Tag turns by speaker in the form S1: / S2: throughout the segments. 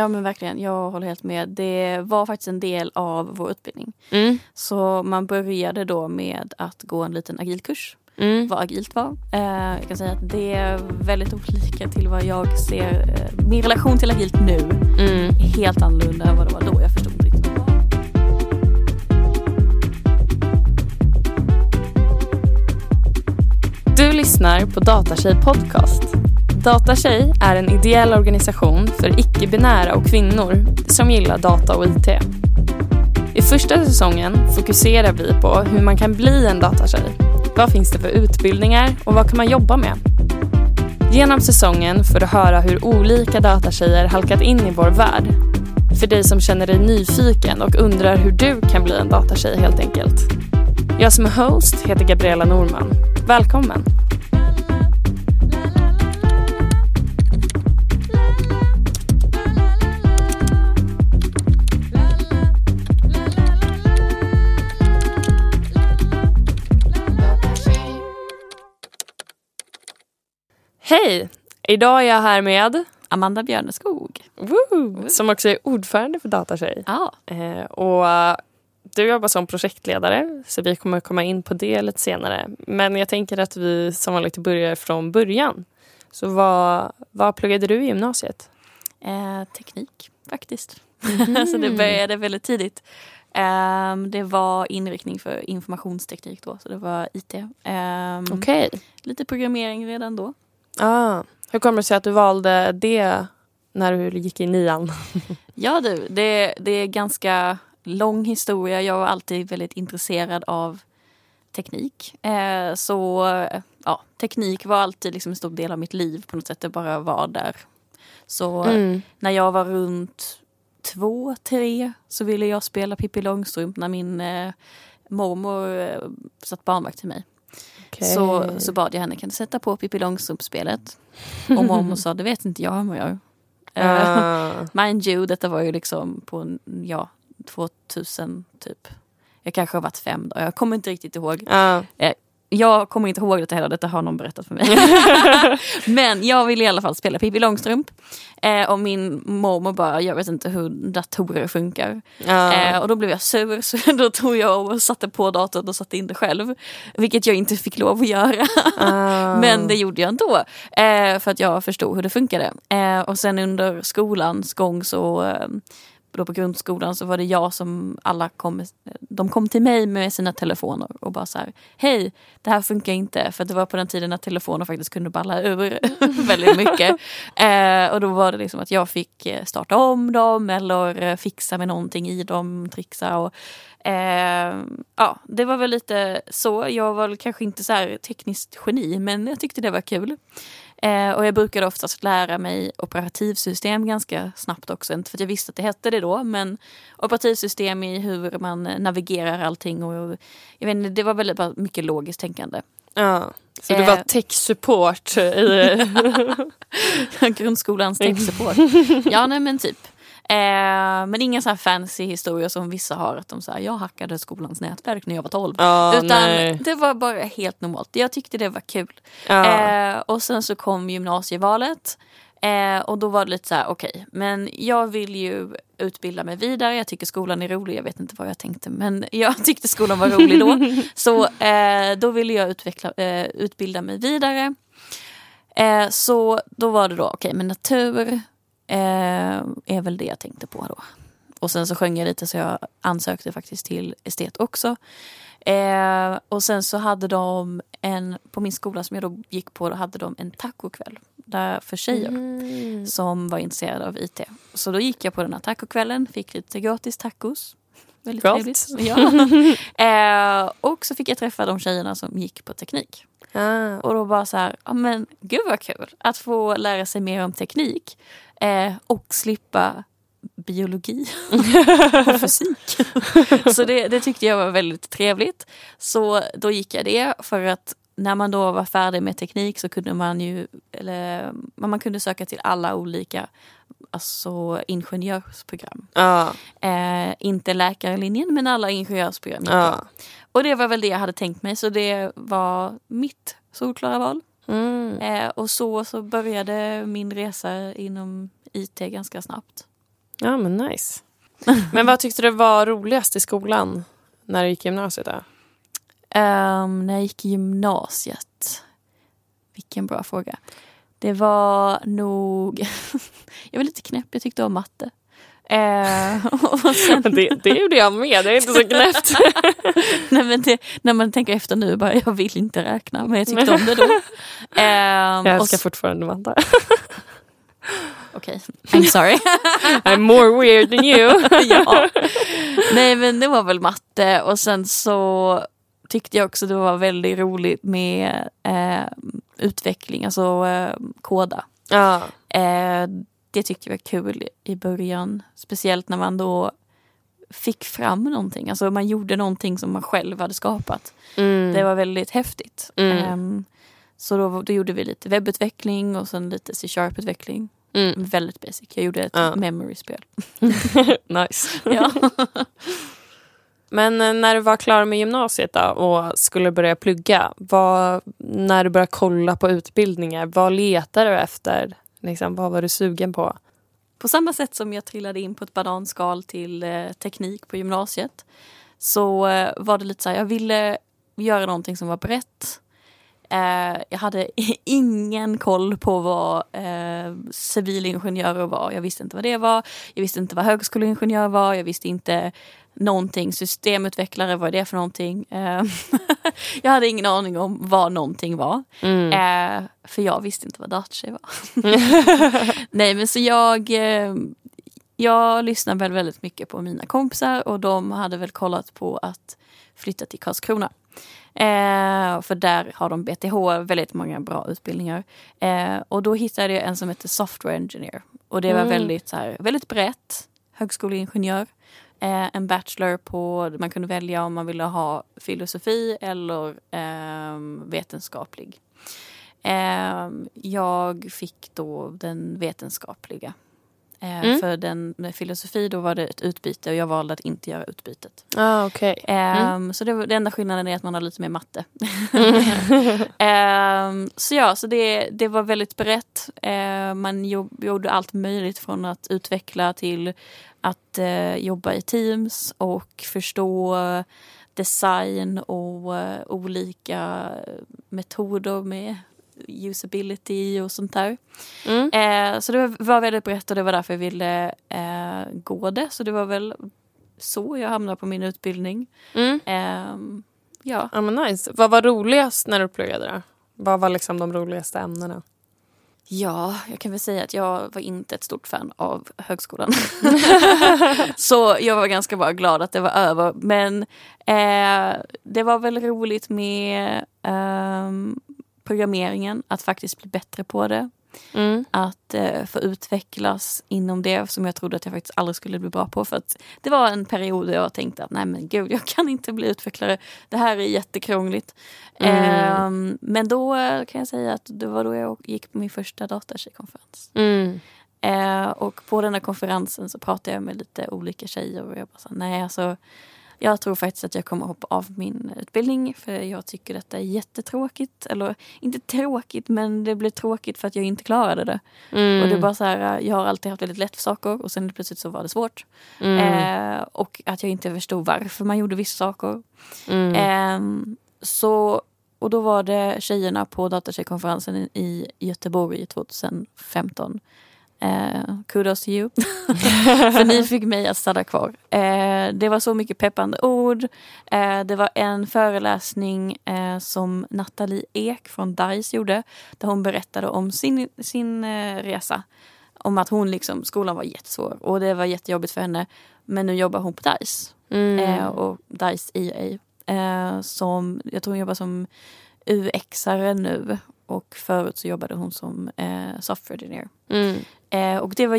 S1: Ja men verkligen, jag håller helt med. Det var faktiskt en del av vår utbildning.
S2: Mm.
S1: Så man började då med att gå en liten agilkurs.
S2: Mm.
S1: Vad agilt var. Eh, jag kan säga att det är väldigt olika till vad jag ser. Eh, min relation till agilt nu
S2: Mm.
S1: är helt annorlunda än vad det var då. Jag förstod inte riktigt.
S2: Du lyssnar på Datatjej Podcast. Datatjej är en ideell organisation för icke-binära och kvinnor som gillar data och IT. I första säsongen fokuserar vi på hur man kan bli en datatjej. Vad finns det för utbildningar och vad kan man jobba med? Genom säsongen får du höra hur olika datatjejer halkat in i vår värld. För dig som känner dig nyfiken och undrar hur du kan bli en datatjej helt enkelt. Jag som är host heter Gabriella Norman. Välkommen! Hej! Idag är jag här med
S1: Amanda Björneskog.
S2: Woo, som också är ordförande för Datatjej.
S1: Ja.
S2: Eh, och eh, du jobbar som projektledare så vi kommer komma in på det lite senare. Men jag tänker att vi som vanligt börjar från början. Så vad, vad pluggade du i gymnasiet?
S1: Eh, teknik faktiskt. så det började väldigt tidigt. Ehm, det var inriktning för informationsteknik då, så det var IT. Ehm,
S2: Okej.
S1: Lite programmering redan då.
S2: Ah. Hur kommer det sig att du valde det när du gick i nian?
S1: Ja du, det, det är ganska lång historia. Jag var alltid väldigt intresserad av teknik. Eh, så ja, teknik var alltid liksom en stor del av mitt liv på något sätt. Det bara var där. Så
S2: Mm.
S1: när jag var runt två, tre så ville jag spela Pippi Långstrump när min eh, mormor eh, satt barnvakt till mig.
S2: Okej.
S1: Så, så bad jag henne, kan du sätta på Pippi Långstrump-spelet? Och mormor sa, det vet inte jag om jag gör.
S2: Ah.
S1: Mind you, detta var ju liksom på ja, 2000 typ. Jag kanske har varit fem då, jag kommer inte riktigt ihåg.
S2: Ah.
S1: Jag kommer inte ihåg detta heller, detta har någon berättat för mig. Men jag ville i alla fall spela Pippi Långstrump. Eh, och min mormor bara, jag vet inte hur datorer funkar.
S2: Ah.
S1: Eh, och då blev jag sur så då tog jag och satte på datorn och satte in det själv. Vilket jag inte fick lov att göra.
S2: Ah.
S1: Men det gjorde jag ändå. Eh, för att jag förstod hur det funkade. Eh, och sen under skolans gång så eh, då på grundskolan så var det jag som alla kom, de kom till mig med sina telefoner och bara så här, hej, det här funkar inte. För det var på den tiden när telefoner faktiskt kunde balla ur väldigt mycket. Eh, och då var det liksom att jag fick eh, starta om dem eller eh, fixa med någonting i dem, trixa och Eh, ja, det var väl lite så. Jag var väl kanske inte så tekniskt geni men jag tyckte det var kul. Eh, och jag brukade oftast lära mig operativsystem ganska snabbt också. Inte för att jag visste att det hette det då men operativsystem i hur man navigerar allting. Och, jag vet inte, det var väldigt bara mycket logiskt tänkande.
S2: Ja. Så du
S1: Eh.
S2: var tech-support i...
S1: Grundskolans techsupport. ja, nej men typ. Eh, men ingen så här fancy historia som vissa har. Att de säger jag hackade skolans nätverk när jag var 12.
S2: Ja,
S1: Utan
S2: nej.
S1: det var bara helt normalt. Jag tyckte det var kul.
S2: Ja.
S1: Eh, och sen så kom gymnasievalet. Eh, och då var det lite så här, okej, men jag vill ju utbilda mig vidare. Jag tycker skolan är rolig. Jag vet inte vad jag tänkte, men jag tyckte skolan var rolig då. så eh, då ville jag utveckla, eh, utbilda mig vidare. Eh, så då var det då, okej, men natur eh, är väl det jag tänkte på då. Och sen så sjöng jag lite så jag ansökte faktiskt till estet också. Eh, och sen så hade de en, på min skola som jag då gick på, då hade de en tacokväll. Där för tjejer
S2: Mm.
S1: som var intresserade av IT. Så då gick jag på den här tacokvällen, fick lite gratis tacos. Väldigt
S2: Gott.
S1: trevligt. Ja. eh, och så fick jag träffa de tjejerna som gick på teknik.
S2: Ah.
S1: Och då bara så här, ja men gud vad kul att få lära sig mer om teknik. Eh, och slippa biologi och fysik. så det, det tyckte jag var väldigt trevligt. Så då gick jag det för att när man då var färdig med teknik så kunde man ju, eller man kunde söka till alla olika alltså ingenjörsprogram.
S2: Ja.
S1: Eh, inte läkarlinjen men alla ingenjörsprogram.
S2: Ja.
S1: Och det var väl det jag hade tänkt mig så det var mitt solklara val.
S2: Mm.
S1: Eh, och så, så började min resa inom IT ganska snabbt.
S2: Ja men nice. Men vad tyckte du var roligast i skolan när du gick i gymnasiet? Då?
S1: Um, när jag gick i gymnasiet. Vilken bra fråga. Det var nog... jag var lite knäpp, jag tyckte om matte. Eh, sen...
S2: det, det gjorde jag med, det är inte så knäppt.
S1: Nej, men det, när man tänker efter nu, bara, jag vill inte räkna men jag tyckte om det då. Eh,
S2: jag älskar och... fortfarande matte.
S1: Okej, okay. I'm sorry.
S2: I'm more weird than you.
S1: ja. Nej men det var väl matte och sen så tyckte jag också det var väldigt roligt med eh, utveckling, alltså eh, koda.
S2: Ja.
S1: Eh, det tyckte jag var kul i början. Speciellt när man då fick fram någonting. Alltså man gjorde någonting som man själv hade skapat.
S2: Mm.
S1: Det var väldigt häftigt.
S2: Mm.
S1: Um, så då, då gjorde vi lite webbutveckling och sen lite C-sharp-utveckling.
S2: Mm.
S1: Väldigt basic. Jag gjorde ett
S2: ja.
S1: memory-spel.
S2: nice.
S1: ja.
S2: Men eh, när du var klar med gymnasiet då och skulle börja plugga, vad, när du började kolla på utbildningar, vad letade du efter? Liksom, vad var du sugen på?
S1: På samma sätt som jag trillade in på ett bananskal till eh, teknik på gymnasiet så eh, var det lite så här, jag ville göra någonting som var brett. Eh, jag hade ingen koll på vad eh, civilingenjörer var. Jag visste inte vad det var. Jag visste inte vad högskoleingenjör var. Jag visste inte någonting. Systemutvecklare, vad är det för någonting? Eh, jag hade ingen aning om vad någonting var.
S2: Mm.
S1: Eh, för jag visste inte vad datatjej var. Nej men så jag, eh, jag lyssnade väl väldigt mycket på mina kompisar och de hade väl kollat på att flytta till Karlskrona. Eh, för där har de BTH, väldigt många bra utbildningar. Eh, och då hittade jag en som heter Software Engineer. Och det var
S2: Mm.
S1: väldigt, så här, väldigt brett, högskoleingenjör. Eh, en bachelor på, man kunde välja om man ville ha filosofi eller eh, vetenskaplig. Ehm, jag fick då den vetenskapliga. Eh,
S2: Mm.
S1: För den med filosofi då var det ett utbyte och jag valde att inte göra utbytet.
S2: Ah, okay.
S1: Ehm, Så det, var, det enda skillnaden är att man har lite mer matte. Ehm, så ja, så det, det var väldigt brett. Ehm, man jobb, gjorde allt möjligt från att utveckla till att eh, jobba i teams och förstå design och eh, olika metoder med usability och sånt där.
S2: Mm.
S1: Eh, så det var, väldigt brett och det var därför jag ville eh, gå det. Så det var väl så jag hamnade på min utbildning.
S2: Mm.
S1: Ehm, ja.
S2: Ja, men nice. Vad var roligast när du pluggade? Då? Vad var liksom de roligaste ämnena?
S1: ja, jag kan väl säga att jag var inte ett stort fan av högskolan. så jag var ganska bara glad att det var över. Men eh, det var väl roligt med ehm, programmeringen, att faktiskt bli bättre på det.
S2: Mm.
S1: att eh, få utvecklas inom det som jag trodde att jag faktiskt aldrig skulle bli bra på. För att det var en period där jag tänkte att nej men gud, jag kan inte bli utvecklare. Det här är jättekrångligt.
S2: Mm.
S1: Eh, men då eh, kan jag säga att det var då jag gick på min första datatjejkonferens.
S2: Mm.
S1: Eh, och på den här konferensen så pratade jag med lite olika tjejer och jag bara sa nej alltså jag tror faktiskt att jag kommer hoppa av min utbildning för jag tycker detta är jättetråkigt. Eller inte tråkigt men det blev tråkigt för att jag inte klarade det.
S2: Mm.
S1: Och det är bara så här, jag har alltid haft väldigt lätt för saker och sen plötsligt så var det svårt.
S2: Mm.
S1: Eh, och att jag inte förstod varför man gjorde vissa saker.
S2: Mm.
S1: Eh, så, och då var det tjejerna på datatjejkonferensen i, i Göteborg 2015. Eh, kudos to you. För ni fick mig att stanna kvar. Eh, det var så mycket peppande ord. Eh, det var en föreläsning eh, som Nathalie Ek från DICE gjorde. Där hon berättade om sin, sin eh, resa. Om att hon liksom, skolan var jättesvår och det var jättejobbigt för henne. Men nu jobbar hon på DICE.
S2: Mm.
S1: Och DICE EA. Som, jag tror hon jobbar som UX-are nu. Och förut så jobbade hon som eh, software engineer.
S2: Mm.
S1: Eh, och det var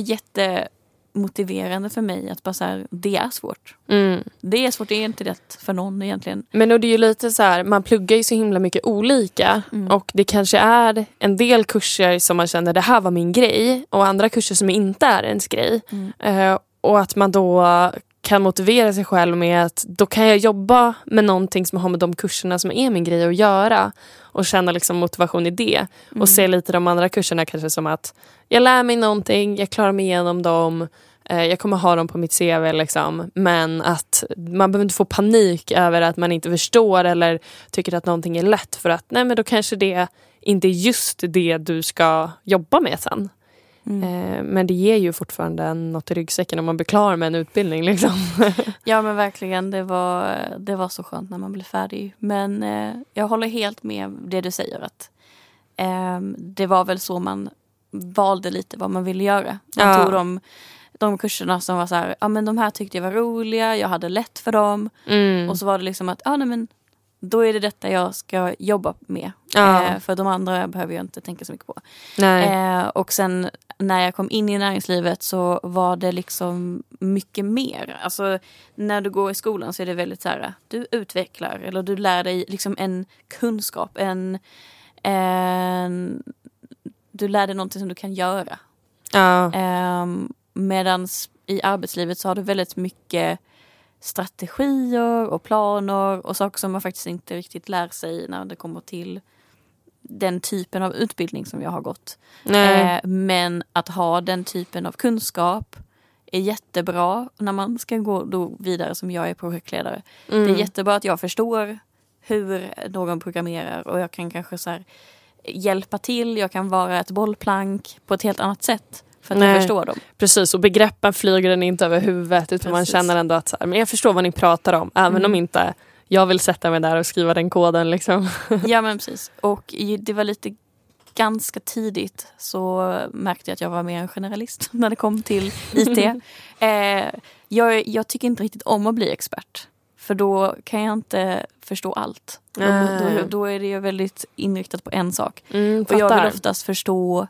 S1: jättemotiverande för mig att bara så här, det är svårt.
S2: Mm.
S1: Det är svårt, det är inte rätt för någon egentligen.
S2: Men och det är ju lite så här, man pluggar ju så himla mycket olika
S1: Mm.
S2: och det kanske är en del kurser som man känner det här var min grej och andra kurser som inte är ens grej.
S1: Mm.
S2: Eh, och att man då kan motivera sig själv med att då kan jag jobba med någonting som har med de kurserna som är min grej att göra och känna liksom motivation i det.
S1: Mm.
S2: Och se lite de andra kurserna kanske som att jag lär mig någonting, jag klarar mig igenom dem eh, jag kommer ha dem på mitt CV liksom, men att man behöver inte få panik över att man inte förstår eller tycker att någonting är lätt för att nej men då kanske det inte är just det du ska jobba med sen. Mm. Eh, men det ger ju fortfarande något i ryggsäcken om man blir klar med en utbildning. Liksom.
S1: ja men verkligen, det var, det var så skönt när man blev färdig. Men eh, jag håller helt med det du säger. att eh, Det var väl så man valde lite vad man ville göra. Man ja. tog de, de kurserna som var så här, ja men de här tyckte jag var roliga, jag hade lätt för dem. Mm. Och så var det liksom att, ja nej men då är det detta jag ska jobba med. Ja. Eh, för de andra behöver jag inte tänka så mycket på. Eh, och sen när jag kom in i näringslivet så var det liksom mycket mer. Alltså när du går i skolan så är det väldigt så här, du utvecklar eller du lär dig liksom en kunskap, en, en du lär dig någonting som du kan göra. Ja. Eh, Medan i arbetslivet så har du väldigt mycket strategier och planer och saker som man faktiskt inte riktigt lär sig när det kommer till den typen av utbildning som jag har gått. Eh, men att ha den typen av kunskap är jättebra när man ska gå då vidare som jag är projektledare. Mm. Det är mm. jättebra att jag förstår hur någon programmerar och jag kan kanske så hjälpa till, jag kan vara ett bollplank på ett helt annat sätt. För att Nej. jag förstår dem.
S2: Precis och begreppen flyger den inte över huvudet utan Precis. man känner ändå att så här, men jag förstår vad ni pratar om även mm. om inte jag vill sätta mig där och skriva den koden. Liksom.
S1: ja men precis. Och det var lite ganska tidigt så märkte jag att jag var mer en generalist när det kom till IT. eh, jag, jag, tycker inte riktigt om att bli expert. För då kan jag inte förstå allt. Då, då, då är det väldigt inriktat på en sak. Mm, och jag vill oftast förstå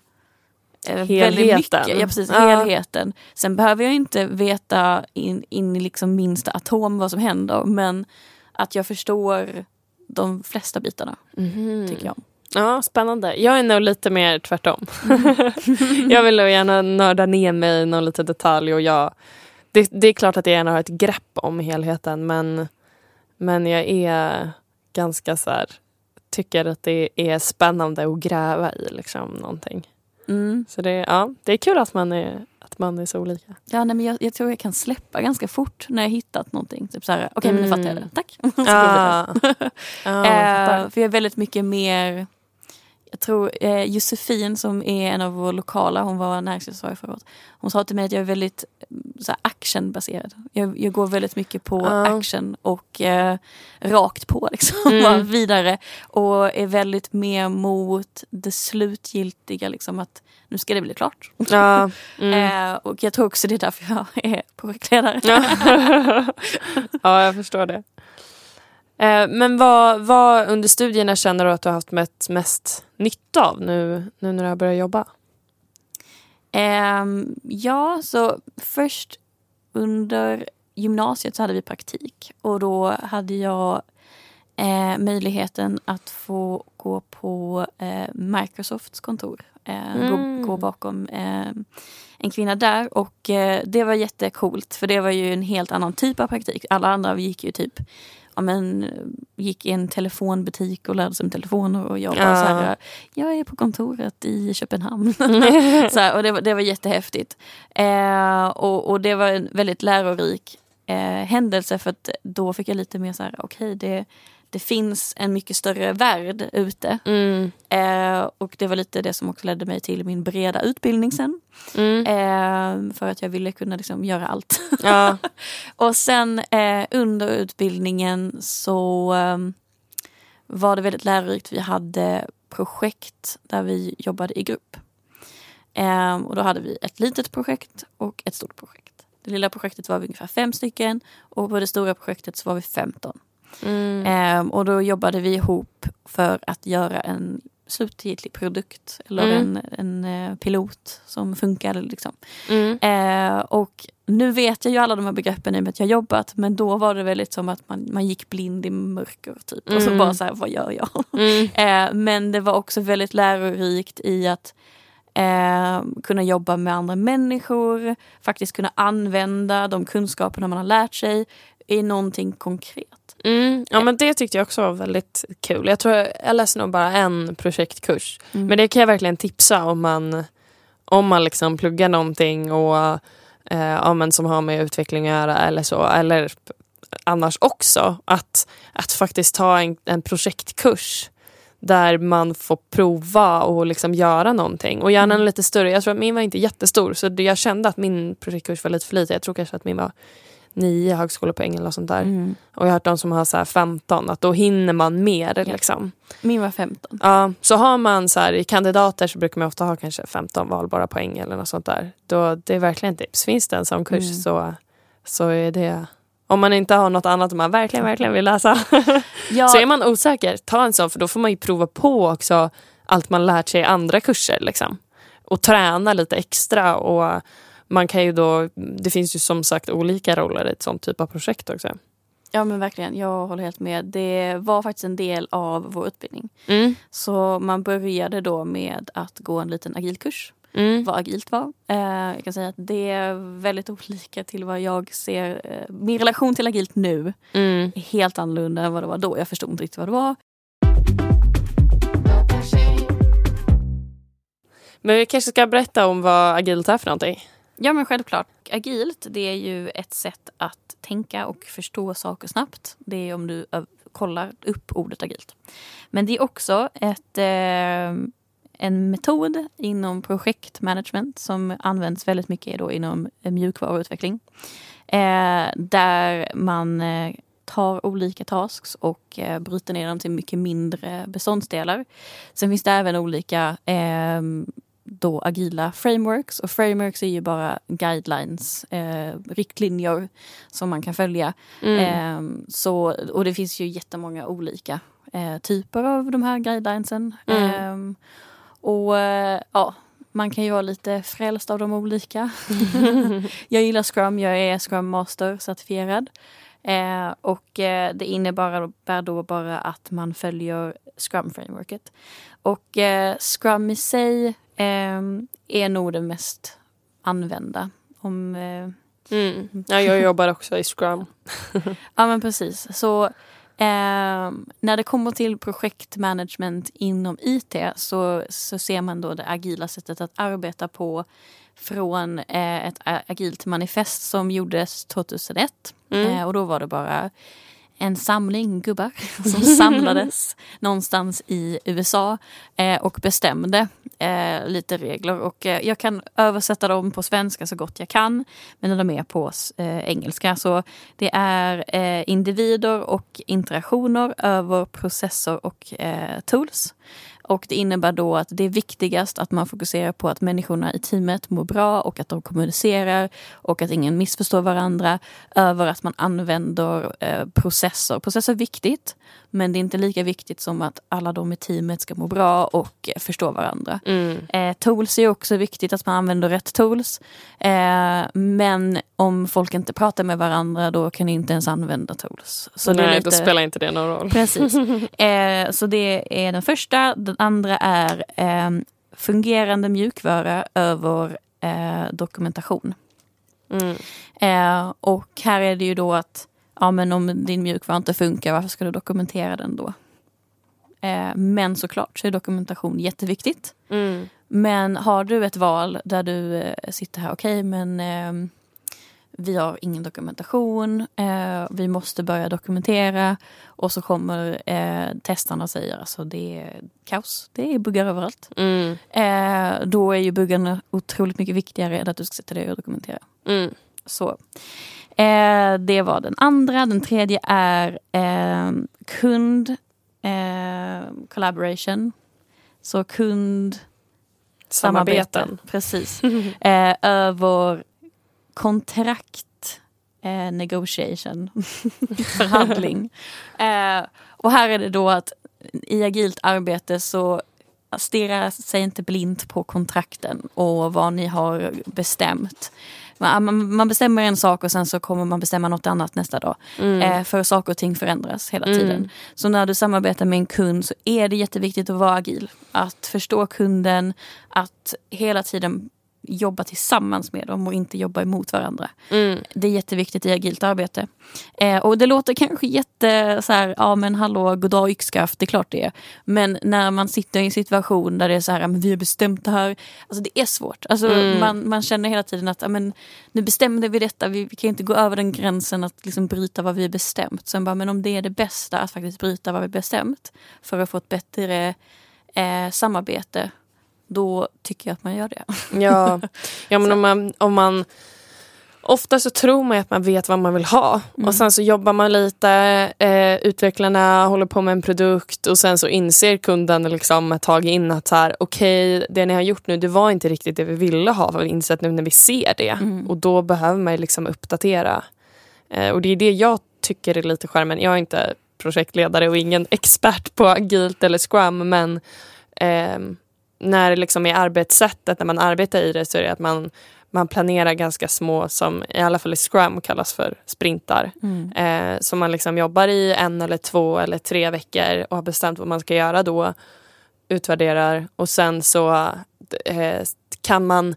S2: eh, väldigt mycket.
S1: Ja, precis, ja. helheten. Sen behöver jag inte veta in, in i liksom minsta atom vad som händer men att jag förstår de flesta bitarna. Mm. Tycker jag.
S2: Ja, spännande. Jag är nog lite mer tvärtom. Jag vill nog gärna nörda ner mig i någon liten detalj och jag, det, det, är klart att jag gärna har ett grepp om helheten men, men jag är ganska så här, tycker att det är spännande att gräva i liksom någonting. Mm. Så det, ja, det är kul att man är, att man är så olika.
S1: Ja, nej, men jag, jag tror jag kan släppa ganska fort när jag hittat någonting. Typ såhär, okej okay, mm. men nu fattar jag det, tack.
S2: ah.
S1: ah, för jag är väldigt mycket mer jag tror eh, Josefin som är en av våra lokala, hon var näringslivsansvarig förra året. Hon sa till mig att jag är väldigt mm, så actionbaserad. Jag, jag går väldigt mycket på uh. action och eh, rakt på liksom. Mm. vidare. Och är väldigt mer mot det slutgiltiga liksom att nu ska det bli klart. Uh. Mm. eh, och jag tror också det är därför jag är projektledare.
S2: ja jag förstår det. Eh, men vad, vad under studierna känner du att du har haft mest, mest nytta av nu, nu när du har börjat jobba?
S1: Um, ja, så först under gymnasiet så hade vi praktik och då hade jag eh, möjligheten att få gå på eh, Microsofts kontor. Eh, mm. gå, gå, bakom eh, en kvinna där och eh, det var jättekult för det var ju en helt annan typ av praktik. Alla andra gick ju typ ja, men, gick i en telefonbutik och lärde sig om telefoner och jag bara ja. så här, jag är på kontoret i Köpenhamn. så här, och det var, det var jättehäftigt. Eh, och, och det var en väldigt lärorik eh, händelse för att då fick jag lite mer så här, okej okay, det det finns en mycket större värld ute. Mm. Eh, och det var lite det som också ledde mig till min breda utbildning sen. Mm. Eh, för att jag ville kunna liksom göra allt. Ja. och sen eh, under utbildningen så ehm, var det väldigt lärorikt. Vi hade projekt där vi jobbade i grupp. Ehm, och då hade vi ett litet projekt och ett stort projekt. Det lilla projektet var vi ungefär fem stycken och på det stora projektet så var vi 15. Mm. Eh, och då jobbade vi ihop för att göra en slutgiltig produkt eller mm. en, en uh, pilot som funkade. Liksom. Mm. Eh, och nu vet jag ju alla de här begreppen i och med att jag jobbat men då var det väldigt som att man, man gick blind i mörker. Typ. Och så mm. bara så här, vad gör jag? Mm. Eh, men det var också väldigt lärorikt i att Eh, kunna jobba med andra människor, faktiskt kunna använda de kunskaperna man har lärt sig i någonting konkret.
S2: Mm, ja men det tyckte jag också var väldigt kul. Jag tror jag läste nog bara en projektkurs. Mm. Men det kan jag verkligen tipsa om man, om man liksom pluggar någonting och eh, ja, men som har med utveckling att göra eller så. Eller annars också. Att, att faktiskt ta en, en projektkurs där man får prova och liksom göra någonting. Och gärna en lite större. Jag tror att min var inte jättestor så jag kände att min projektkurs var lite för liten. Jag tror kanske att min var nio högskolepoäng eller sånt där.
S1: Mm.
S2: Och jag har hört de som har så här 15, att då hinner man mer. Liksom.
S1: Min var 15.
S2: Ja, så har man så här, i kandidater så brukar man ofta ha kanske 15 valbara poäng eller något sånt där. Då, det är verkligen tips. Finns det en sån kurs
S1: Mm.
S2: så, så är det om man inte har något annat man verkligen, verkligen vill läsa.
S1: Ja,
S2: Så är man osäker, ta en sån för då får man ju prova på också allt man lärt sig i andra kurser. Liksom. Och träna lite extra. Och man kan ju då, det finns ju som sagt olika roller i ett sånt typ av projekt också.
S1: ja men verkligen, jag håller helt med. Det var faktiskt en del av vår utbildning.
S2: Mm.
S1: Så man började då med att gå en liten agilkurs.
S2: Mm.
S1: Vad agilt var. Eh, jag kan säga att det är väldigt olika till vad jag ser. Eh, min relation till agilt nu
S2: Mm.
S1: är helt annorlunda än vad det var då. Jag förstod inte riktigt vad det var.
S2: Men vi kanske ska berätta om vad agilt är för någonting.
S1: Ja men självklart. Agilt det är ju ett sätt att tänka och förstå saker snabbt. Det är om du kollar upp ordet agilt. Men det är också ett, eh, en metod inom projektmanagement som används väldigt mycket då inom mjukvaruutveckling. Eh, där man eh, tar olika tasks och eh, bryter ner dem till mycket mindre beståndsdelar. Sen finns det även olika eh, då agila frameworks och frameworks är ju bara guidelines, eh, riktlinjer som man kan följa.
S2: Mm.
S1: Eh, så, och det finns ju jättemånga olika eh, typer av de här guidelinesen.
S2: Mm.
S1: Eh, och eh, ja, man kan ju vara lite frälst av de olika. jag gillar Scrum, jag är Scrum Master certifierad. Eh, och eh, det innebär då bara att man följer Scrum-frameworket. Och eh, Scrum i sig eh, är nog det mest använda. Om, eh,
S2: Mm. Ja, jag jobbar också i Scrum.
S1: ja men precis. Så eh, när det kommer till projektmanagement inom IT så, så ser man då det agila sättet att arbeta på från eh, ett agilt manifest som gjordes 2001.
S2: Mm.
S1: Eh, och då var det bara en samling gubbar som samlades någonstans i USA eh, och bestämde eh, lite regler. Och eh, jag kan översätta dem på svenska så gott jag kan. Men de är på eh, engelska. Så det är eh, individer och interaktioner över processer och eh, tools. Och det innebär då att det är viktigast att man fokuserar på att människorna i teamet mår bra och att de kommunicerar och att ingen missförstår varandra över att man använder eh, processer. Processer är viktigt men det är inte lika viktigt som att alla de i teamet ska må bra och eh, förstå varandra.
S2: Mm.
S1: Eh, tools är också viktigt att man använder rätt tools. Eh, men om folk inte pratar med varandra då kan ni inte ens använda tools. Så
S2: Nej,
S1: lite...
S2: då spelar inte det någon roll.
S1: Precis. Eh, så det är den första. Den andra är eh, fungerande mjukvara över eh, dokumentation.
S2: Mm.
S1: Och här är det ju då att ja, men om din mjukvara inte funkar, varför ska du dokumentera den då? Eh, men såklart så är dokumentation jätteviktigt.
S2: Mm.
S1: Men har du ett val där du eh, sitter här, okej men eh, vi har ingen dokumentation, eh, vi måste börja dokumentera och så kommer eh, testarna och säger alltså det är kaos, det är buggar överallt.
S2: Mm.
S1: Då är ju buggarna otroligt mycket viktigare än att du ska sätta dig och dokumentera.
S2: Mm.
S1: Så. Eh, det var den andra. Den tredje är eh, kund eh, collaboration. Så kund
S2: Samarbeten.
S1: Precis. Eh, över kontrakt eh, negotiation. Förhandling. eh, och här är det då att i agilt arbete så stirra sig inte blint på kontrakten och vad ni har bestämt. Man, man- bestämmer en sak och sen så kommer man bestämma något annat nästa dag.
S2: Mm.
S1: Eh, för saker och ting förändras hela
S2: Mm.
S1: tiden. Så när du samarbetar med en kund så är det jätteviktigt att vara agil. Att förstå kunden, att hela tiden jobba tillsammans med dem och inte jobba emot varandra.
S2: Mm.
S1: Det är jätteviktigt i agilt arbete. Eh, och det låter kanske jätte så här, ja men hallå, goddag yxskaft, det är klart det är. Men när man sitter i en situation där det är så här, men vi har bestämt det här. Alltså det är svårt. Alltså,
S2: Mm.
S1: man, man känner hela tiden att men, nu bestämde vi detta, vi, vi kan inte gå över den gränsen att liksom bryta vad vi bestämt. Sen bara, men om det är det bästa att faktiskt bryta vad vi bestämt för att få ett bättre eh, samarbete, då tycker jag att man gör det.
S2: Ja, ja men om man, om man Ofta så tror man att man vet vad man vill ha
S1: Mm.
S2: och sen så jobbar man lite, eh, utvecklarna håller på med en produkt och sen så inser kunden liksom ett tag in att okej, det ni har gjort nu det var inte riktigt det vi ville ha, vi insett nu när vi ser det
S1: Mm.
S2: och då behöver man liksom uppdatera. Eh, och det är det jag tycker är lite skärmen. Jag är inte projektledare och ingen expert på agilt eller scrum men ehm, när det liksom är arbetssättet, när man arbetar i det så är det att man, man planerar ganska små som i alla fall i Scrum kallas för sprintar.
S1: Mm.
S2: Eh, som man liksom jobbar i en eller två eller tre veckor och har bestämt vad man ska göra då. Utvärderar och sen så eh, kan man,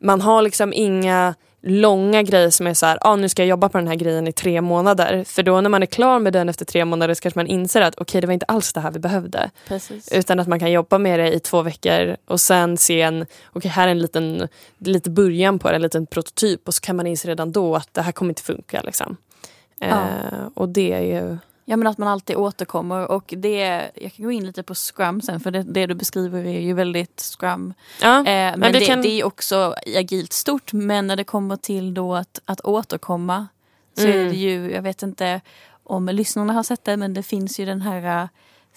S2: man har liksom inga långa grejer som är så här, ah, nu ska jag jobba på den här grejen i tre månader. För då när man är klar med den efter tre månader så kanske man inser att okej, det var inte alls det här vi behövde.
S1: Precis.
S2: Utan att man kan jobba med det i två veckor och sen se en, okej här är en liten, lite början på det, en liten prototyp och så kan man inse redan då att det här kommer inte funka. Liksom.
S1: Ja.
S2: Eh, och det är ju...
S1: Ja men att man alltid återkommer och det, jag kan gå in lite på scrum sen för det, det du beskriver är ju väldigt scrum.
S2: Ja,
S1: Eh, men
S2: vi
S1: det,
S2: kan-
S1: det är också agilt stort men när det kommer till då att, att återkomma så
S2: Mm.
S1: är det ju, jag vet inte om lyssnarna har sett det men det finns ju den här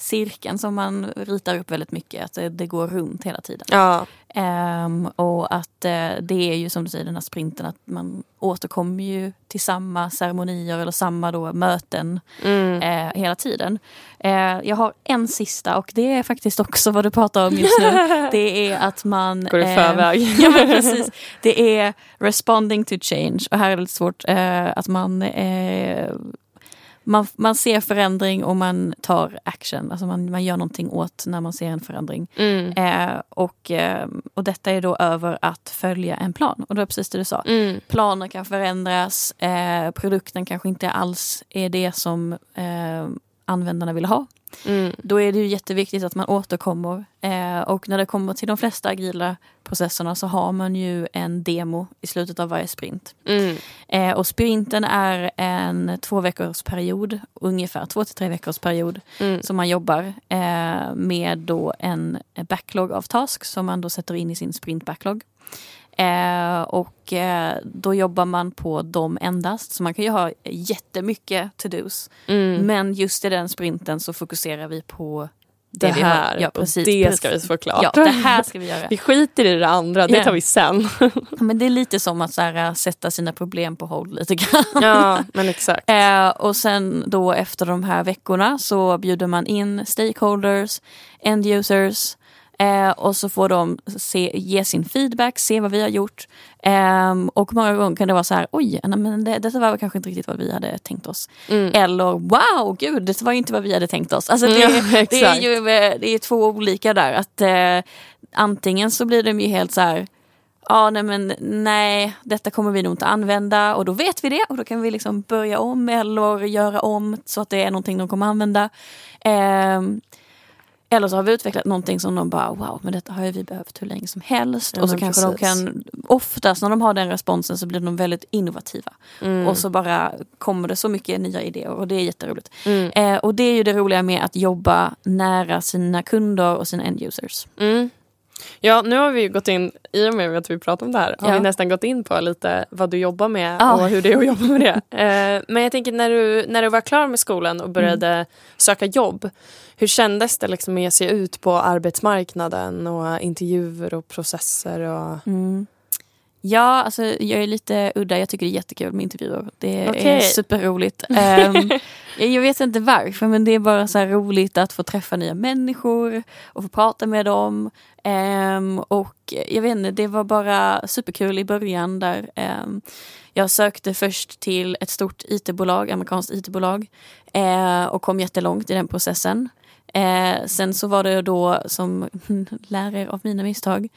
S1: cirkeln som man ritar upp väldigt mycket, att det, det går runt hela tiden.
S2: ja,
S1: Ehm, och att eh, det är ju som du säger den här sprinten att man återkommer ju till samma ceremonier eller samma då möten
S2: mm,
S1: eh, hela tiden. Eh, jag har en sista och det är faktiskt också vad du pratar om just nu. Det är att man...
S2: går i förväg.
S1: Ja men precis. Det är responding to change och här är det lite svårt att man man, man ser förändring och man tar action. Alltså man, man gör någonting åt när man ser en förändring.
S2: Mm,
S1: Eh, och, eh, och detta är då över att följa en plan. Och det var precis det du sa.
S2: mm,
S1: Planer kan förändras, eh, produkten kanske inte alls är det som eh, användarna vill ha.
S2: Mm,
S1: Då är det ju jätteviktigt att man återkommer. Eh, och när det kommer till de flesta agila processerna så har man ju en demo i slutet av varje sprint.
S2: mm,
S1: Eh, och sprinten är en två veckors period, ungefär två till tre veckors period
S2: mm,
S1: som man jobbar eh, med då en backlog av tasks som man då sätter in i sin sprint backlog. Eh, och eh, då jobbar man på dem endast. Så man kan ju ha jättemycket to-dos.
S2: mm.
S1: Men just i den sprinten så fokuserar vi på
S2: Det,
S1: det,
S2: här,
S1: Ja,
S2: och
S1: precis,
S2: det
S1: precis.
S2: ska vi få klart.
S1: Ja, det här ska vi göra.
S2: Vi skiter i det andra, det tar vi sen.
S1: Men det är lite som att så här, sätta sina problem på hold lite grann.
S2: ja, men exakt.
S1: Eh, och sen då efter de här veckorna så bjuder man in stakeholders, end users eh, och så får de se, ge sin feedback, se vad vi har gjort. Ehm, och många gånger kan det vara så här, oj, nej, men det, detta var kanske inte riktigt vad vi hade tänkt oss.
S2: Mm.
S1: Eller wow, gud, det var inte vad vi hade tänkt oss. Alltså det,
S2: Ja,
S1: det är ju eh, det är två olika där. Att eh, Antingen så blir de ju helt så här Ja, nej men nej, detta kommer vi nog inte använda och då vet vi det och då kan vi liksom börja om eller göra om så att det är någonting de kommer använda. Ehm, eller så har vi utvecklat någonting som de bara wow, men detta har ju vi behövt hur länge som helst.
S2: Ja,
S1: och så kanske de
S2: precis.
S1: kan, oftast när de har den responsen så blir de väldigt innovativa.
S2: Mm.
S1: Och så bara kommer det så mycket nya idéer och det är jätteroligt.
S2: Mm.
S1: Eh, och det är ju det roliga med att jobba nära sina kunder och sina end users.
S2: Mm. Ja, nu har vi gått in, i och med att vi pratar om det här, har
S1: Ja.
S2: vi nästan gått in på lite vad du jobbar med
S1: Ja.
S2: och hur det är att jobba med det. Eh, men jag tänker när du, när du var klar med skolan och började
S1: Mm.
S2: söka jobb, hur kändes det liksom att ge sig ut på arbetsmarknaden och intervjuer och processer? Och...
S1: Mm. Ja, alltså jag är lite udda. Jag tycker det är jättekul med intervjuer. Det är
S2: Okej.
S1: superroligt. Ehm, jag vet inte varför, men det är bara så roligt att få träffa nya människor och få prata med dem. Ehm, och jag vet inte, det var bara superkul i början där ehm, jag sökte först till ett stort IT-bolag, amerikanskt IT-bolag eh, och kom jättelångt i den processen. Eh, sen så var det då som lär er av mina misstag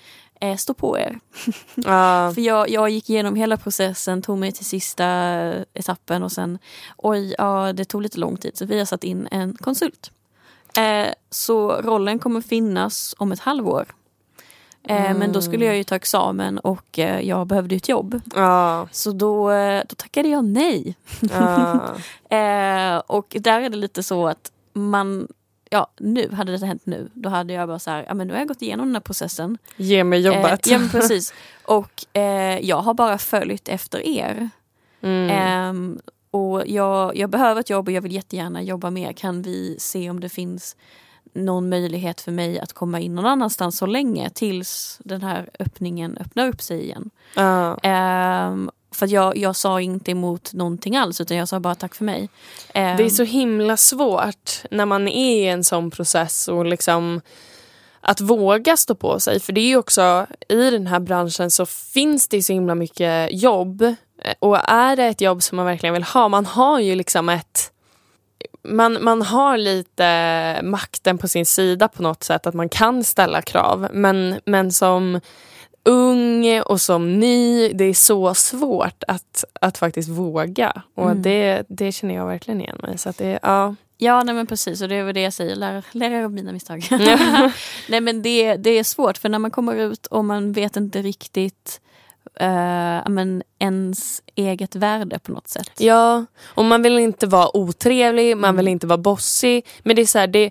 S1: eh, stå på er.
S2: Ja.
S1: För jag, jag gick igenom hela processen, tog mig till sista etappen och sen oj, ja det tog lite lång tid så vi har satt in en konsult. Eh, så rollen kommer finnas om ett halvår. Eh, Men då skulle jag ju ta examen och eh, jag behövde ett jobb.
S2: Ja.
S1: Så då, eh, då tackade jag nej.
S2: Ja.
S1: Eh, och där är det lite så att man, ja nu, hade detta hänt nu, då hade jag bara så här, ja men nu har jag gått igenom den här processen.
S2: Ge mig jobbet.
S1: Eh, ja men precis. Och eh, jag har bara följt efter er.
S2: Mm.
S1: Ehm, och jag, jag behöver ett jobb och jag vill jättegärna jobba mer. Kan vi se om det finns någon möjlighet för mig att komma in någon annanstans så länge tills den här öppningen öppnar upp sig igen.
S2: Ja.
S1: Ehm, för att jag, jag sa inte emot någonting alls utan jag sa bara tack för mig. Ehm,
S2: Det är så himla svårt när man är i en sån process och liksom att våga stå på sig. För det är ju också i den här branschen så finns det så himla mycket jobb. Och är det ett jobb som man verkligen vill ha, man har ju liksom ett man, man har lite makten på sin sida på något sätt, att man kan ställa krav. Men, men som ung och som ny, det är så svårt att, att faktiskt våga. Och
S1: Mm.
S2: det, det känner jag verkligen igen mig Så att det, ja.
S1: Ja nej men precis och det är väl det jag säger, lär, lär er av mina misstag. nej men det, det är svårt för när man kommer ut och man vet inte riktigt ja, men ens eget värde på något sätt.
S2: ja, och man vill inte vara otrevlig, man vill inte vara bossig. Men det är så här, det,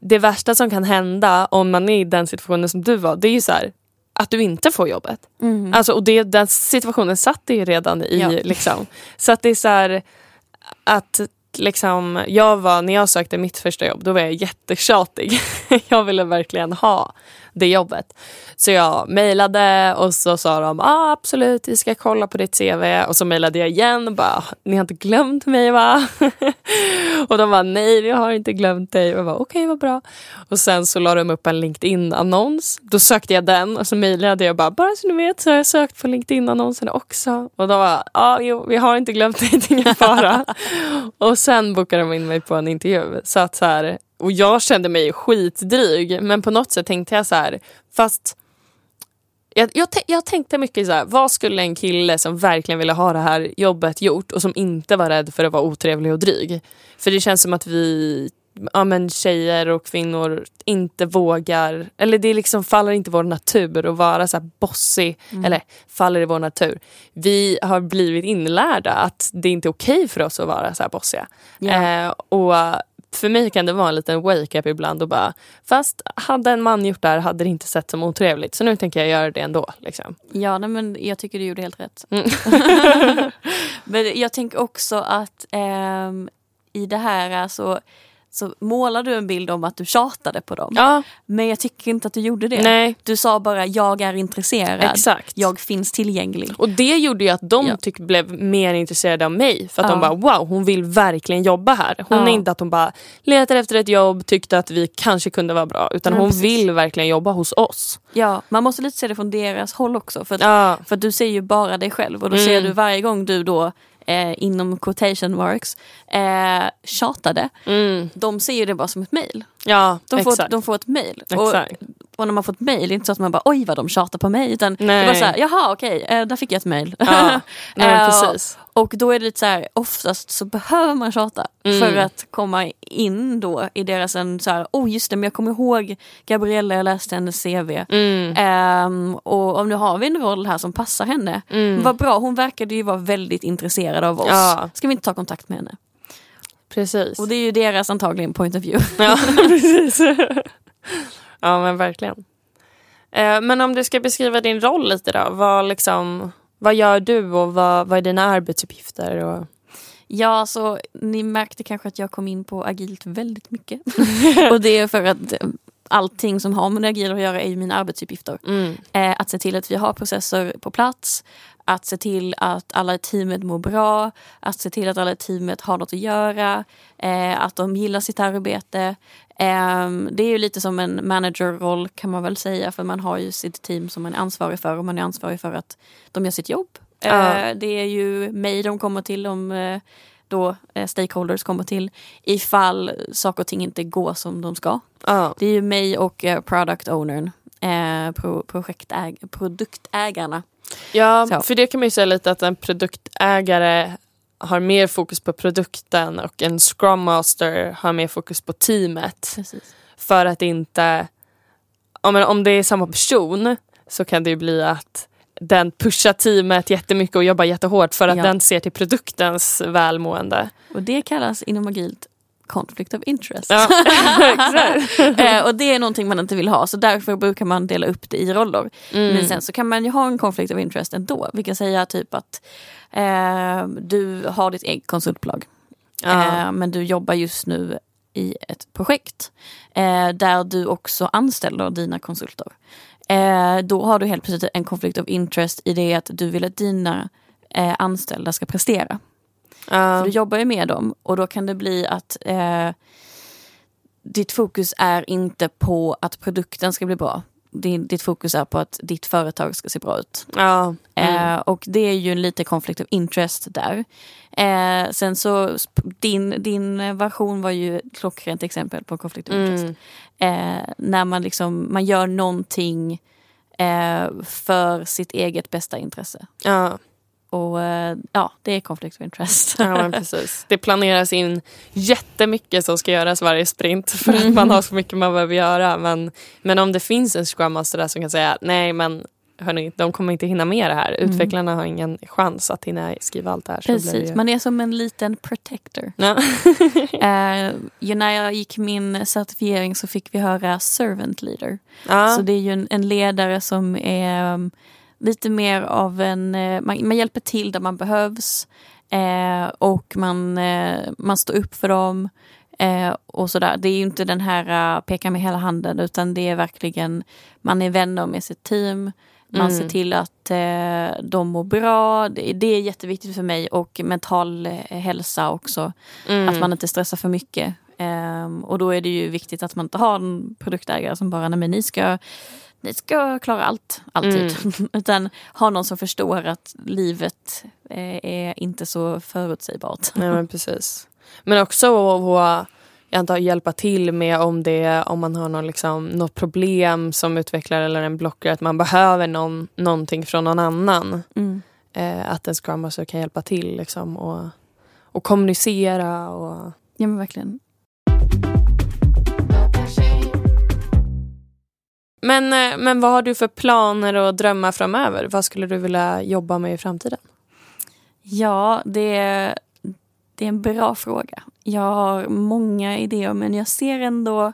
S2: det värsta som kan hända om man är i den situationen som du var, det är ju så här, att du inte får jobbet.
S1: Mm.
S2: Alltså, och det, den situationen satt det ju redan i.
S1: Ja.
S2: Liksom. Så att det är så här att liksom, jag var, när jag sökte mitt första jobb, då var jag jättetjatig. jag ville verkligen ha det jobbet. Så jag mejlade och så sa de ah, absolut, vi ska kolla på ditt CV. Och så mejlade jag igen och bara, ni har inte glömt mig va? och de bara, nej vi har inte glömt dig. Och jag bara, okej vad bra. Och sen så la de upp en LinkedIn-annons. Då sökte jag den och så mejlade jag bara, bara så ni vet så har jag sökt på LinkedIn-annonsen också. Och de bara, ja jo, vi har inte glömt dig, det är ingen fara. och sen bokade de in mig på en intervju. Så att så här, och jag kände mig skitdryg men på något sätt tänkte jag så här, fast jag, jag, jag tänkte mycket så här, vad skulle en kille som verkligen ville ha det här jobbet gjort och som inte var rädd för att vara otrevlig och dryg? För det känns som att vi ja, men tjejer och kvinnor inte vågar, eller det liksom faller inte i vår natur att vara så här bossig, eller faller i vår natur. Vi har blivit inlärda att det inte är okej för oss att vara så här bossiga.
S1: Ja.
S2: Eh, och för mig kan det vara en liten wake-up ibland och bara, fast hade en man gjort det här hade det inte sett som otrevligt så nu tänker jag göra det ändå. Liksom.
S1: Ja nej, men jag tycker du gjorde helt rätt.
S2: Mm.
S1: men jag tänker också att ehm, i det här så, så målar du en bild om att du tjatade på dem.
S2: Ja,
S1: Men jag tycker inte att du gjorde det.
S2: nej,
S1: Du sa bara jag är intresserad.
S2: exakt.
S1: Jag finns tillgänglig.
S2: Och det gjorde ju att de
S1: Ja.
S2: tyck, blev mer intresserade av mig. För att
S1: Ja.
S2: de bara wow, hon vill verkligen jobba här. Hon
S1: Ja.
S2: är inte att hon bara letar efter ett jobb, tyckte att vi kanske kunde vara bra. Utan hon
S1: precis.
S2: vill verkligen jobba hos oss.
S1: Ja, man måste lite se det från deras håll också. För att, för att du ser ju bara dig själv och då
S2: Mm.
S1: ser du varje gång du då eh, inom quotation marks eh, tjatade.
S2: mm,
S1: De ser ju det bara som ett mail.
S2: Ja
S1: De får,
S2: exakt.
S1: de får ett mail. Och, och när man får ett mail, det är inte så att man bara oj vad de tjatar på mig. Utan det är
S2: Nej.
S1: bara så här, jaha okej, eh, där fick jag ett mail.
S2: Ja, nej,
S1: Eh,
S2: precis.
S1: Och då är det lite så här, oftast så behöver man tjata
S2: Mm.
S1: för att komma in då i deras en så här, oh just det men jag kommer ihåg Gabriella, jag läste hennes CV.
S2: Mm,
S1: Ehm, och om nu har vi en roll här som passar henne.
S2: mm,
S1: Vad bra, hon verkade ju vara väldigt intresserad av oss.
S2: Ja.
S1: Ska vi inte ta kontakt med henne?
S2: Precis.
S1: Och det är ju deras antagligen point of view.
S2: Ja, precis. ja, men verkligen. Eh, men om du ska beskriva din roll lite då. Vad, liksom, vad gör du och vad, vad är dina arbetsuppgifter? Och...
S1: Ja, så ni märkte kanske att jag kom in på agilt väldigt mycket. och det är för att eh, allting som har med agil att göra är ju mina arbetsuppgifter.
S2: Mm.
S1: Eh, att se till att vi har processer på plats, att se till att alla i teamet mår bra, att se till att alla i teamet har något att göra, eh, att de gillar sitt arbete. Ehm, det är ju lite som en managerroll kan man väl säga för man har ju sitt team som man är ansvarig för och man är ansvarig för att de gör sitt jobb. Eh, det är ju mig de kommer till om eh, då eh, stakeholders kommer till ifall saker och ting inte går som de ska. Det är ju mig och eh, product ownern eh, pro, projektäg, produktägarna.
S2: Ja,
S1: Så.
S2: för det kan man ju säga lite att en produktägare har mer fokus på produkten och en scrum master har mer fokus på teamet.
S1: Precis.
S2: För att inte, om, om det är samma person så kan det ju bli att den pushar teamet jättemycket och jobbar jättehårt för att
S1: Ja.
S2: den ser till produktens välmående.
S1: Och det kallas inom agilt conflict of interest.
S2: Ja,
S1: eh, och det är någonting man inte vill ha så därför brukar man dela upp det i roller.
S2: Mm.
S1: Men sen så kan man ju ha en conflict of interest ändå. Vi kan säga typ att eh, du har ditt eget konsultbolag.
S2: Ja.
S1: Eh, men du jobbar just nu i ett projekt eh, där du också anställer dina konsulter. Eh, då har du helt plötsligt en conflict of interest i det att du vill att dina anställda ska prestera. För du jobbar ju med dem och då kan det bli att eh, ditt fokus är inte på att produkten ska bli bra. Din, ditt fokus är på att ditt företag ska se bra ut.
S2: Ja. Mm.
S1: Eh, och det är ju en lite conflict of interest där. Eh, sen så, din, din version var ju ett klockrent exempel på conflict of interest.
S2: Mm.
S1: Eh, när man liksom, man gör någonting eh, för sitt eget bästa intresse.
S2: Ja.
S1: Och eh, ja, det är conflict of interest.
S2: Ja, men precis. Det planeras in jättemycket som ska göras varje sprint för att man har så mycket man behöver göra. Men, men om det finns en scrum master där som kan säga nej men hörni, de kommer inte hinna med det här. Utvecklarna har ingen chans att hinna skriva allt det här. Det
S1: Precis,
S2: ju-
S1: man är som en liten protector.
S2: Ja.
S1: Eh, ju när jag gick min certifiering så fick vi höra servant leader.
S2: Ja.
S1: Så det är ju en, en ledare som är um, lite mer av en, eh, man, man hjälper till där man behövs. Eh, och man, eh, man står upp för dem. Eh, och sådär. Det är ju inte den här uh, peka med hela handen utan det är verkligen, man är vänner med sitt team. Man
S2: Mm.
S1: ser till att eh, de mår bra. Det, det är jätteviktigt för mig och mental eh, hälsa också.
S2: Mm.
S1: Att man inte stressar för mycket. Ehm, och då är det ju viktigt att man inte har en produktägare som bara, nej men ni ska, ni ska klara allt, alltid. Utan ha någon som förstår att livet eh, är inte så förutsägbart.
S2: Ja, men precis. Men också att jag antar, hjälpa till med om, det, om man har någon, liksom, något problem som utvecklare eller en blockare. Att man behöver någon, någonting från någon annan.
S1: Mm.
S2: Eh, att en scrum kan hjälpa till liksom, och, och kommunicera. Och...
S1: Ja men verkligen.
S2: Men, eh, men vad har du för planer och drömmar framöver? Vad skulle du vilja jobba med i framtiden?
S1: Ja, det är, det är en bra fråga. Jag har många idéer men jag ser ändå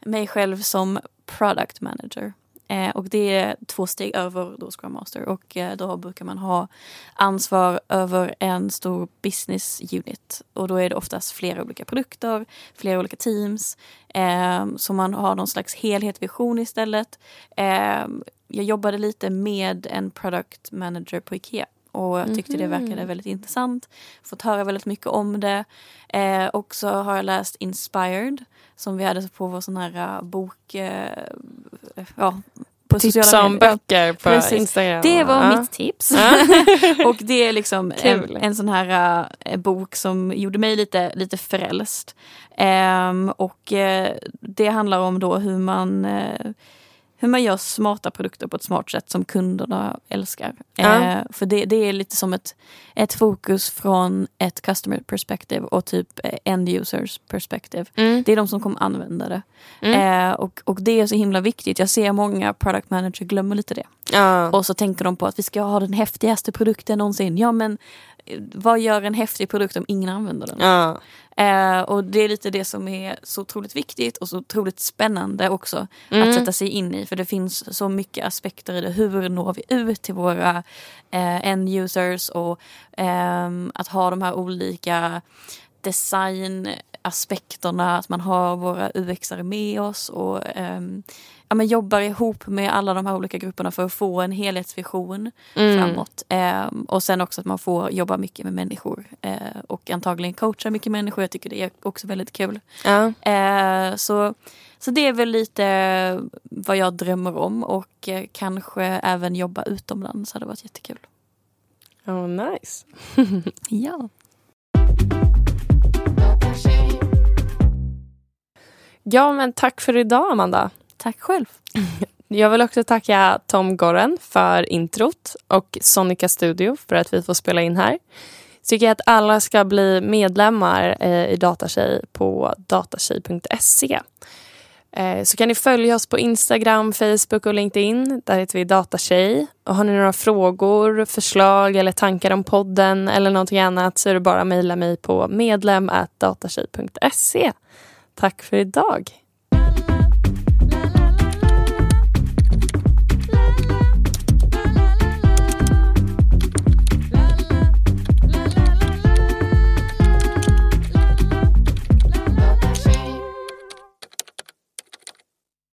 S1: mig själv som product manager. Eh, och det är två steg över då Scrum Master och eh, då brukar man ha ansvar över en stor business unit. Och då är det oftast flera olika produkter, flera olika teams. Eh, så man har någon slags helhetsvision istället. Eh, jag jobbade lite med en product manager på Ikea och jag tyckte det verkade väldigt intressant. Fått höra väldigt mycket om det. Eh, och så har jag läst Inspired som vi hade på vår sån här uh, bok... Eh, ja, på
S2: Tipsa
S1: sociala
S2: om
S1: medier.
S2: böcker på
S1: precis.
S2: Instagram.
S1: Det var
S2: Ja.
S1: mitt tips. Och det är liksom en, en sån här uh, bok som gjorde mig lite, lite frälst. Ehm, och eh, det handlar om då hur man eh, hur man gör smarta produkter på ett smart sätt som kunderna älskar.
S2: Ja.
S1: Eh, för det, det är lite som ett, ett fokus från ett customer perspective och typ eh, end users perspective.
S2: Mm.
S1: Det är de som kommer använda det.
S2: Mm.
S1: Eh, och, och det är så himla viktigt. Jag ser många product manager glömmer lite det.
S2: Ja.
S1: Och så tänker de på att vi ska ha den häftigaste produkten någonsin. Ja men vad gör en häftig produkt om ingen använder den?
S2: Ja.
S1: Eh, och det är lite det som är så otroligt viktigt och så otroligt spännande också
S2: Mm.
S1: att sätta sig in i. För det finns så mycket aspekter i det. Hur når vi ut till våra eh, end users och ehm, att ha de här olika designaspekterna, att man har våra UXare med oss och ehm, ja, men jobbar ihop med alla de här olika grupperna för att få en helhetsvision
S2: Mm.
S1: framåt. Ehm, och sen också att man får jobba mycket med människor eh, och antagligen coacha mycket människor. Jag tycker det är också väldigt kul.
S2: Ja.
S1: Eh, så, så det är väl lite vad jag drömmer om och eh, kanske även jobba utomlands hade varit jättekul.
S2: Oh, nice.
S1: Ja.
S2: Ja, men tack för idag, Amanda.
S1: Tack själv.
S2: Jag vill också tacka Tom Gorren för introt och Sonica Studio för att vi får spela in här. Tycker jag att alla ska bli medlemmar eh, i Datatjej på datatjej.se. Eh, så kan ni följa oss på Instagram, Facebook och LinkedIn. Där heter vi Datatjej. Och har ni några frågor, förslag eller tankar om podden eller någonting annat så är det bara att mejla mig på medlem.datatjej.se. Tack för idag.